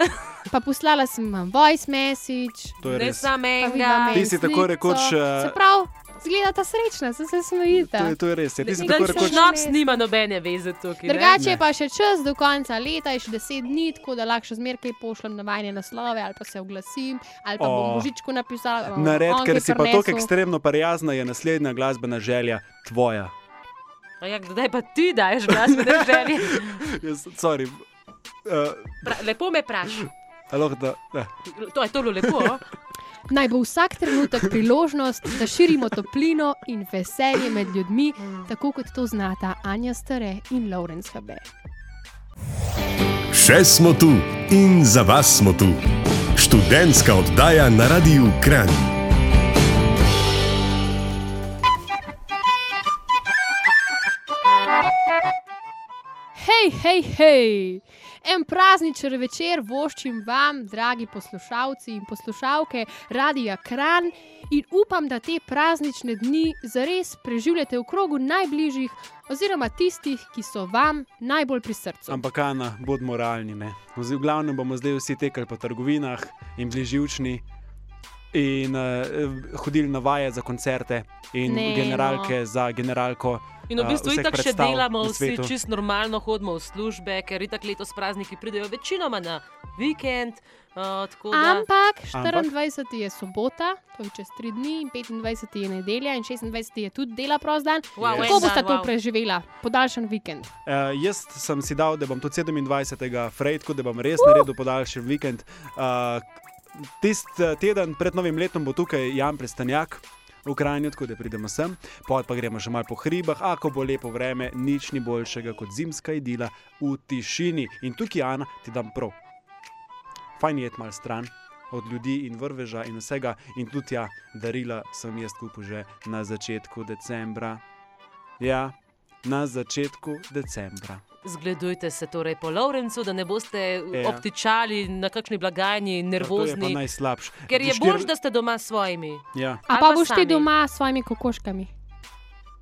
Pa poslala sem vam voice message. To je ne res. samo Pa enega. vam Ti si tako rekoč, eh, Se pravi, zgledata srečna, se, se smejite. To je, to je res. Ja, ti si tako rekoč. ne, Šnops nima nobene veze tukaj. Drugače je pa še čas do konca leta, je še deset dni, tako da lahko še zmeraj pošljem na vajne naslove, ali pa se oglasim, ali pa bom O. božičku napisala. bom Nared, ker si pa prinesel. tako ekstremno prijazna, je naslednja glasbena želja tvoja. A Ja, kdaj pa ti daješ glasbene želje? *laughs* Jaz, sorry. Uh, Pra, lepo me vprašaj. lahko da, ne. To je to bilo lepo. a? Naj bo vsak trenutek priložnost, da širimo toplino in veselje med ljudmi, tako kot to znata Anja Stare in Lorenz HB. Še smo tu in za vas smo tu. Študentska oddaja na Radiu Kran. Hej, hej, hej. En prazničen večer voščim vam, dragi poslušalci in poslušalke Radia Kran, in upam, da te praznične dni zares preživljate v krogu najbližjih, oziroma tistih, ki so vam najbolj pri srcu. Ampak, Ana, bodimo realni. ne. V glavnem bomo zdaj vsi tekali po trgovinah in bili živčni. In uh, hodili na vaje za koncerte, in Ne, no. generalke za generalko. In v bistvu vseh itak še predstav delamo vsi čist normalno, hodimo v službe, ker itak letos prazniki pridejo večinoma na vikend. Uh, tako da, Ampak Ampak? 24. je sobota, to je čez 3 dni, in 25. je nedelja, in 26. je tudi dela prost dan. wow, Yes. Kako boste dan, to wow. preživela, podaljšan vikend? Uh, jaz sem si dal, da bom tudi 27. frajt, da bom res naredil podaljšan vikend. Uh, Tisti teden pred novim letom bo tukaj Jan Prestanjak. V Ukrajini, tako da pridemo sem, pot pa gremo še malo po hribah, a ko bo lepo vreme, nič ni boljšega kot zimska idila v tišini. In tukaj, Ana, ti dam prav. Fajn je malo stran od ljudi in vrveža in vsega, in tudi ja, darila sem jaz kupil že na začetku decembra. Ja, na začetku decembra. Zgledujte se torej po Lovrencu, da ne boste Ja. obtičali na kakšni blagajni, To je pa nervozni. najslabše. Ker je bolj, da ste doma s svojimi. Ja. A pa pa boš ti doma s svojimi kokoškami?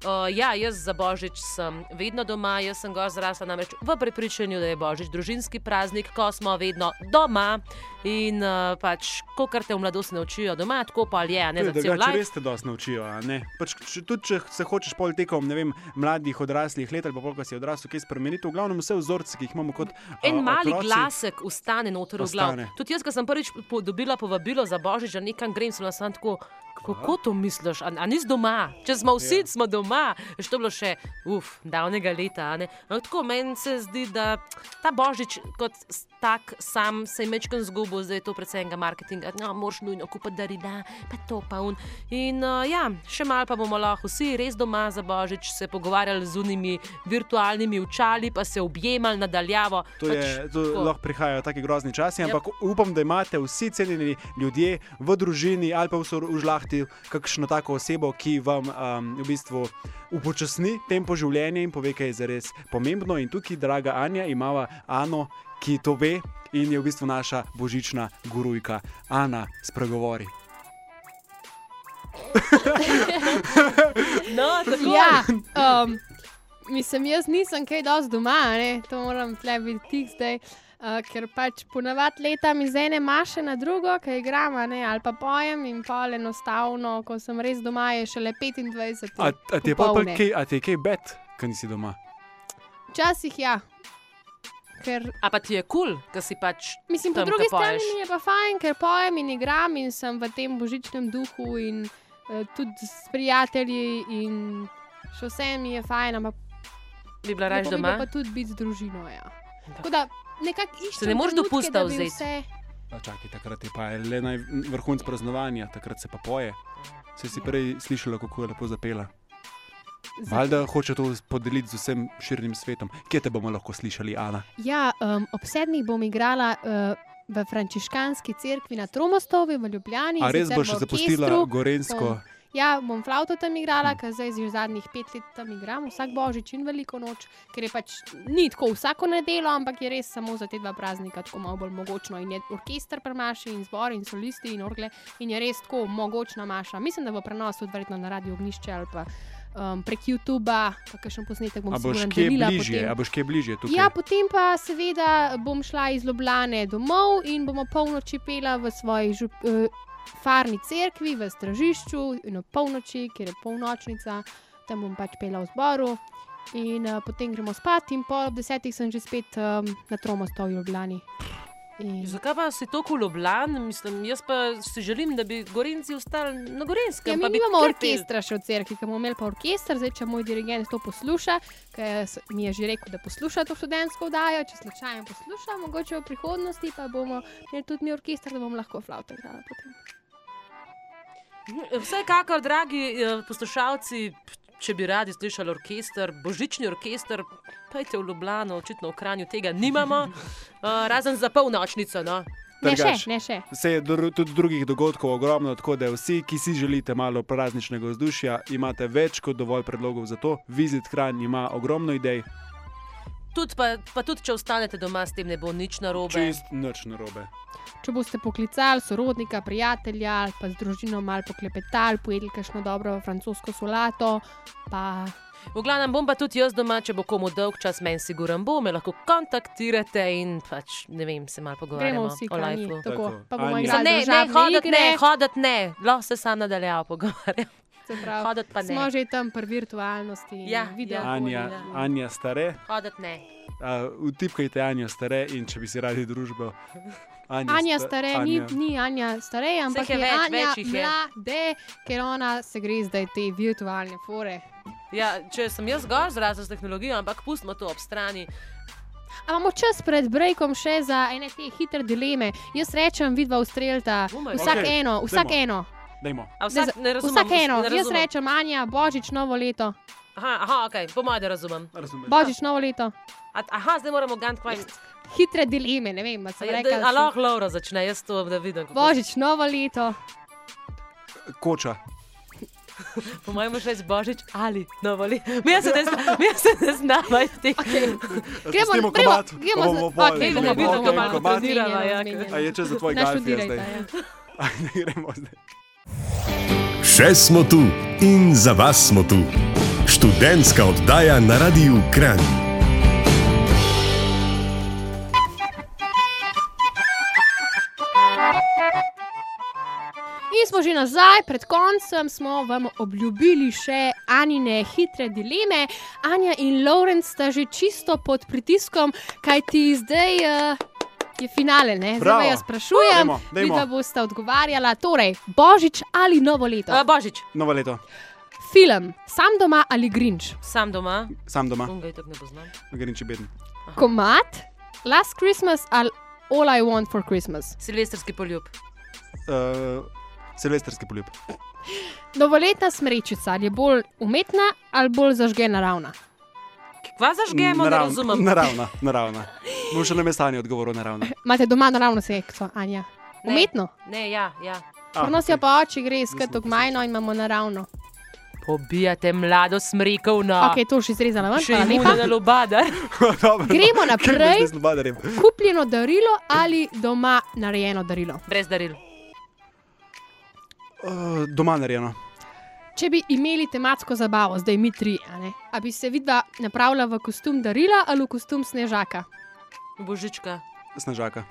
Uh, ja, jaz za Božič sem vedno doma, jaz sem ga zrasla namreč v prepričanju, da je Božič družinski praznik, ko smo vedno doma in uh, pač, ko kar te v mladosti naučijo doma, tako pa je, a ne za drugače life. res te dosti naučijo. Pač, če, tudi če se hočeš pol tekom ne vem, mladih odraslih let ali pa pol, ko si odrasel, kaj spremeniti, v glavnem vse vzorce, ki jih imamo kot En a, mali otroci, glasek ustane noter v glavu. Tudi jaz, ko sem prvič po- dobila povabilo za Božič, da nekam grem, sem bila samo tako. Kako to misliš? A, a nisi doma? Če smo vsi, Ja. smo doma. Veš, to bilo še, uf, davnega leta. Ampak tako meni se zdi, da ta Božič kot tak sam se je mečken zgubil, zdaj je to predvsem enega marketinga. No, moraš nujno kupiti darila, pa to pa un. In uh, ja, še malo pa bomo lahko vsi res doma za Božič se pogovarjali z unimi virtualnimi učali, pa se objemali nadaljavo. To, je, to tako. lahko prihajajo taki grozni časi, Yep. ampak upam, da imate vsi cenjeni ljudje v družini ali pa v sor- žlahti kakšno tako osebo, ki vam um, v bistvu upočasni tempo življenja in pove, kaj je zares pomembno. In tukaj, draga Anja, imamo Ano, ki to ve in je v bistvu naša božična gurujka. Ana, spregovori. *laughs* No, tako Ja, um, mislim, jaz nisem kaj dosti doma, ne? to moram tle biti tik zdaj. Uh, ker pač ponavadi letam iz ene maše na drugo, ki igram, a ne, ali pa pojem in pol enostavno, ko sem res doma, je šele 25. A, a ti je pa kaj, a ti je kaj bet, ker nisi doma? Včasih ja. Ker, A pa ti je kul, cool, da si pač. mislim, po Tam, drugi ke poješ. strani mi je pa fajn, ker pojem in igram in sem v tem božičnem duhu in uh, tudi s prijatelji in še vse mi je fajn, ampak Bi bila raje doma. pa tudi biti z družino. Ja. Tako da nekako iščem. ne moreš dopusta vzeti. Vse... Pa čakaj, takrat je pa le naj vrhunc praznovanja, takrat se pa poje. Se si prej slišala, kako je lepo zapela. Valjda hoče to podeliti z vsem širnim svetom. Kje te bomo lahko slišali, Ana? Ja, um, ob sedmih bom igrala uh, v frančiškanski cerkvi na Tromostovi v Ljubljani. A in res boš zapustila. Gorensko? Bom- Ja, bom flavto tam igrala, ker zdaj že zadnjih pet let tam igram, vsak božič in veliko noč, ker je pač ni tako vsako nedeljo, ampak je res samo za te dva praznika tako malo bolj mogočno. In je orkester premaši, in zbor, in solisti, in orgle, in je res tako mogočna maša. Mislim, da bo prenos tudi verjetno na radio ognišče ali pa um, prek YouTuba, pa kakšen posnetek bom A boš sigurno kje delila bližje? potem. A boš kje bližje tukaj? Ja, potem pa seveda bom šla iz Ljubljane domov in bomo polnoči pela v svoji žup, uh, farni cerkvi, v stražišču in ob polnoči, ker je polnočnica, tam bom pač pela v zboru. In uh, potem gremo spat, in pol ob desetih sem že spet um, na Tromostovu v Ljubljani. In... Zakaj pa si tako ljubljan? Mislim, jaz pa si želim, da bi Gorenci ostali na Gorenskem. Ja, mi tukaj peli. orkestra še v cerkvi, ki bomo imeli pa orkester, zdaj če moj dirigent to posluša, ker mi je že rekel, da posluša to študentsko vdajo, če slučajno posluša, mogoče v prihodnosti pa bomo imeli tudi mi orkester, da bomo lahko flavto igrali potem. Vsekakor, dragi eh, poslušalci, če bi radi slišali orkester, božični orkester, pejte v Ljubljano, očitno v Kranju tega nimamo, uh, razen za polnočnico. No. Ne še, Trgač. ne še. Se je dru- tudi drugih dogodkov ogromno, tako da vsi, ki si želite malo prazničnega vzdušja, imate več kot dovolj predlogov za to. Vizit Kran ima ogromno idej. Tudi, pa, pa tudi, če ostanete doma, s tem ne bo nič narobe. Čist nič narobe. Če boste poklicali sorodnika, prijatelja ali pa z družino malo poklepetali, pojedli kakšno dobro francosko solato, pa V glavnem bom pa tudi jaz doma, če bo komu dolg čas, meni siguren bo, me lahko kontaktirate in pač ne vem, se malo pogovarjamo vsi o lifeu. Tako, Tako, pa bomo Anja. igrali Ne, ne, hoditi ne, hoditi ne, lahko se sam nadaljeval pogovarjam. Se pravi, Smo že tam pri virtualnosti. Ja, video. ja. Anja, ja. Anja stare, Hoditi ne. uh, vtipkajte Anja stare in če bi si radi družbo. Anja, Anja sta- stare, Anja. ni, ni Anja stare, ampak je je, več, Anja več mlade, ker ona se gre zdaj te virtualne fore. Ja, če sem jaz gor zrasel s tehnologijo, ampak pustimo to ob strani. A imamo čas pred breakom še za ene te hitre dileme. Jaz rečem, vidva ustrelita. My Vsak God. eno, vsak Dajmo. eno. Dajmo. A vsak, ne razumem, Vsak eno. ne Jaz rečem, Anja, božič, novo leto. Aha, aha ok, po mojem, da razumem. Razumem. Božič, novo leto. A, aha, zdaj moramo gant kvaj. Hitre dileme, ne vem, a sem A rekla. lahko Laura začne, jaz to da vidim. kako- Božič, novo leto. Koča. *laughs* Po mojem, še z Božič ali novoli. Mi se ne zna- mi se ne znamo teh. Gremo, gremo, komat, gremo ne pojli, vidimo, bomo malo pojli. trenirava, ja, je čas za tvoj Naštudirajta, zdaj. ja. *laughs* Gremo zdaj. Še smo tu in za vas smo tu. Študentska oddaja na Radiu Kran. In smo že nazaj, pred koncem smo vam obljubili še Anine hitre dileme. Anja in Lorenz sta že čisto pod pritiskom, kaj ti zdaj uh, je finale. Ne? Zdaj Bravo. pa jaz sprašujem, Dajmo, dajmo. da boste odgovarjala. Torej, Božič ali novo leto? A, Božič, Novo leto, Film, sam doma ali Grinch? sam doma. sam doma, poznam. Grinči beden. Komat, Last Christmas ali All I Want for Christmas? Silvestrski poljub. Uh, Silvestrski poljub. Novoletna smrečica ali je bolj umetna ali bolj zažgena ravna? Kva zažgemo, ne Naravna- razumem. Naravna, naravna. Bom še na mestanje odgovoril naravna. Imate doma naravno sekco, Anja? Ne. Umetno. Ne, ja, ja. Prenosijo ok. pa oči, gre skrati Nisem gmajno in imamo naravno. Pobijate mlado smrekovno. Ok, to še izrezala ven, Še lepa. na lubadar. *laughs* *laughs* Dobro, Gremo naprej. Kupljeno darilo ali doma narejeno darilo. Brez daril. Uh, doma narejeno. Če bi imeli tematsko zabavo, zdaj mi tri, a, ne, a bi se vidva napravila v kostum darila ali v kostum snežaka? Božička. Snežaka.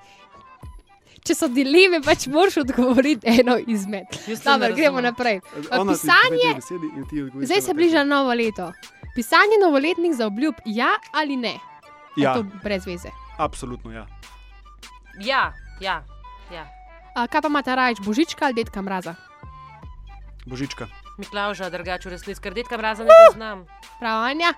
Če so dileme, pač moraš odgovoriti eno izmed. Dobro, gremo naprej. Ona pisanje- Zdaj se bliža novo leto. Pisanje novoletnih za obljub, ja ali ne? Ja, To brez veze. absolutno ja. Ja, ja. ja. A, kaj pa imate rajč, božička ali detka mraza? Božička. Miklauža, drugače v resnici, ker detka mraza ne poznam. Prav, Anja.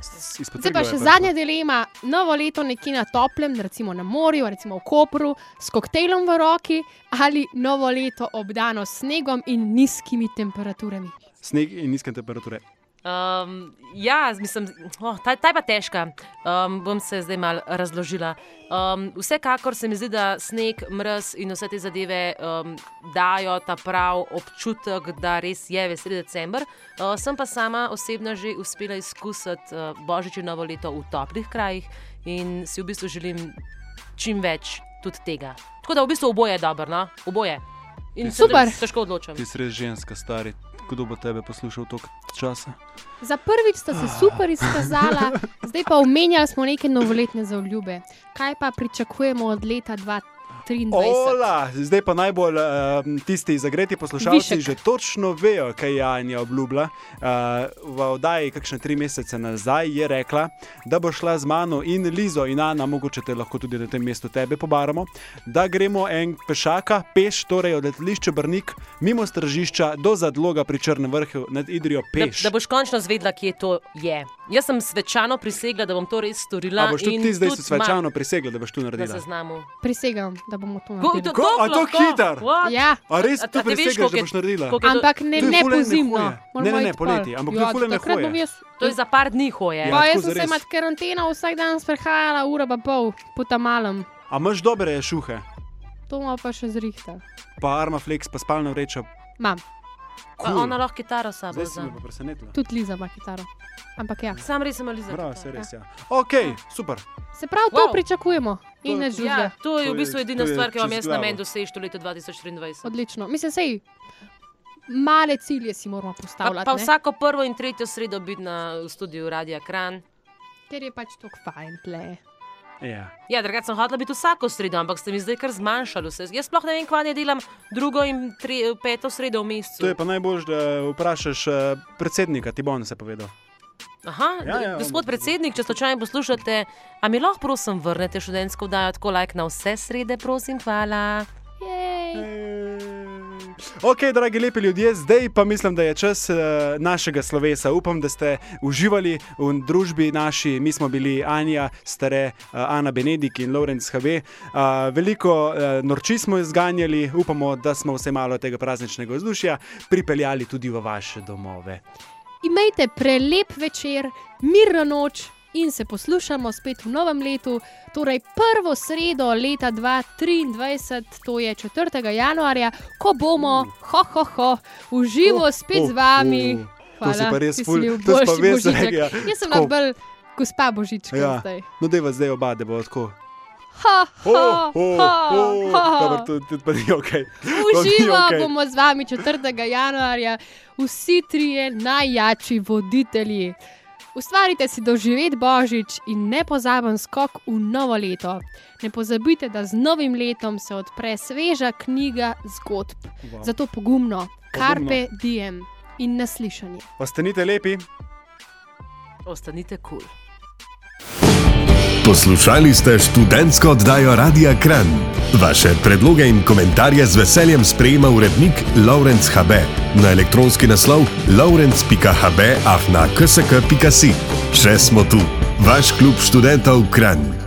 Zdaj pa še zadnja dilema. Novo leto nekje na toplem, recimo na morju, recimo v Kopru, s koktejlom v roki, ali novo leto obdano s snegom in nizkimi temperaturami. Sneg in nizke temperature. Um, ja, mislim, oh, ta, ta je pa težka. Um, bom se zdaj mal razložila. Um, vsekakor se mi zdi, da sneg, mraz in vse te zadeve um, dajo ta prav občutek, da res je veseli december. Uh, sem pa sama osebno že uspela izkusiti uh, božič in novo leto v toplih krajih in si v bistvu želim čim več tudi tega. Tako da v bistvu oboje je dobro, no? oboje. In Super. tež- težko odločam. Ti si res ženska, stari. Kdo bo tebe poslušal toliko časa? Za prvič sta se super izkazala, *laughs* zdaj pa omenjali smo neke novoletne zaobljube. Kaj pa pričakujemo od leta 2023? Ola, zdaj pa najbolj uh, tisti zagreti poslušalci Višek. že točno vejo, kaj je Anja obljubila. Uh, v oddaji, kakšne tri mesece nazaj, je rekla, da bo šla z mano in Lizo in Ana, mogoče te lahko tudi na tem mestu tebe pobaramo, da gremo en pešaka, peš, torej od letališča Brnik, mimo stržišča do zadloga pri Črnem vrhu nad Idrijo Da, peš. da boš končno zvedla, kje to je. Jaz sem svečano prisegla, da bom to res storila. A boš tudi ti zdaj tudi svečano prisegla, da boš to imam Na naredila? seznamu. Prisegam, da bomo to Ko- naredili. to- Ko- toliko a to lahko? hiter? Ja, A res prisegaš, koliko da je- boš naredila? je to- ampak ne, To je ne pozimno. hoje. Moramo Ne, ne, ne, poleti, pol. ampak Ja, to je hoje. bom jaz- To je za par dni hoje. Ja. Pa jaz sem se med karanteno vsak dan sprehajala, ura pa pol, po tam malem. A imaš dobre šuhe, To ima pa še zrihta. pa armaflex, pa spalna vreča. Mam. Pa Cool. ona lahko kitaro sabo Zdaj pa presenetila. Tudi Liza ima kitaro. Ampak ja. Sam res sem Aliza. Prav, se res je. Ja. Ok, super. Se pravi, to Wow. pričakujemo in To- ne Ja, to je To v bistvu edina to je stvar, ki vam jaz namen dosežem v letu 2024. Odlično. Mislim, sej male cilje si moramo Pa, postavljati. pa ne? vsako prvo in tretjo sredo biti na v studiu Radia Kran. Ker je pač tako fajn tle. Ja. Ja, drugače sem hotela biti vsako sredo, ampak ste mi zdaj kar zmanjšali vse. Jaz sploh ne vem, kva ne delam drugo in tre, peto sredo v mesecu. To je pa najbolj, da vprašaš eh, predsednika, ti bo on se povedal. Aha, Ja, ja, gospod bom- predsednik, če slučajno poslušate, a mi lahko prosim vrnete študentsko vdajo tako like na vse srede, prosim, hvala. Jej. Ok, dragi lepi ljudje, zdaj pa mislim, da je čas uh, našega slovesa. Upam, da ste uživali v družbi naši. Mi smo bili Anja, stare uh, Ana Benedik in Lorenz HB. Uh, veliko uh, norči smo izganjali, upamo, da smo vse malo tega prazničnega vzdušja pripeljali tudi v vaše domove. Imejte prelep večer, mirno noč in se poslušamo spet v novem letu, torej prvo sredo leta 2023, to je 4. januarja, ko bomo, ho, ho, ho, v živo Oh, spet oh, z vami. oh. To si pa res ti ful- si bil to si pa res Božiček. rekel, ja. Jaz sem Tako. bolj gospa Božička Ja. zdaj. No, da vas zdaj oba, da bo tako. Ha, ha, ha, oh, ha. dobro, to, to pa ni ok. Uživo okay. bomo z vami 4. januarja, vsi trije najjači voditelji. Ustvarite si doživeti božič in nepozaben skok v novo leto. Ne pozabite, da z novim letom se odpre sveža knjiga zgodb. Wow. Zato pogumno, karpe diem in naslišanje. Ostanite lepi. Ostanite kul. Cool. Poslušali ste študentsko oddajo Radia Kran. Vaše predloge in komentarje z veseljem sprejema urednik Laurence HB na elektronski naslov laurence.hb afna ksk.si. Še smo tu, vaš klub študentov Kran.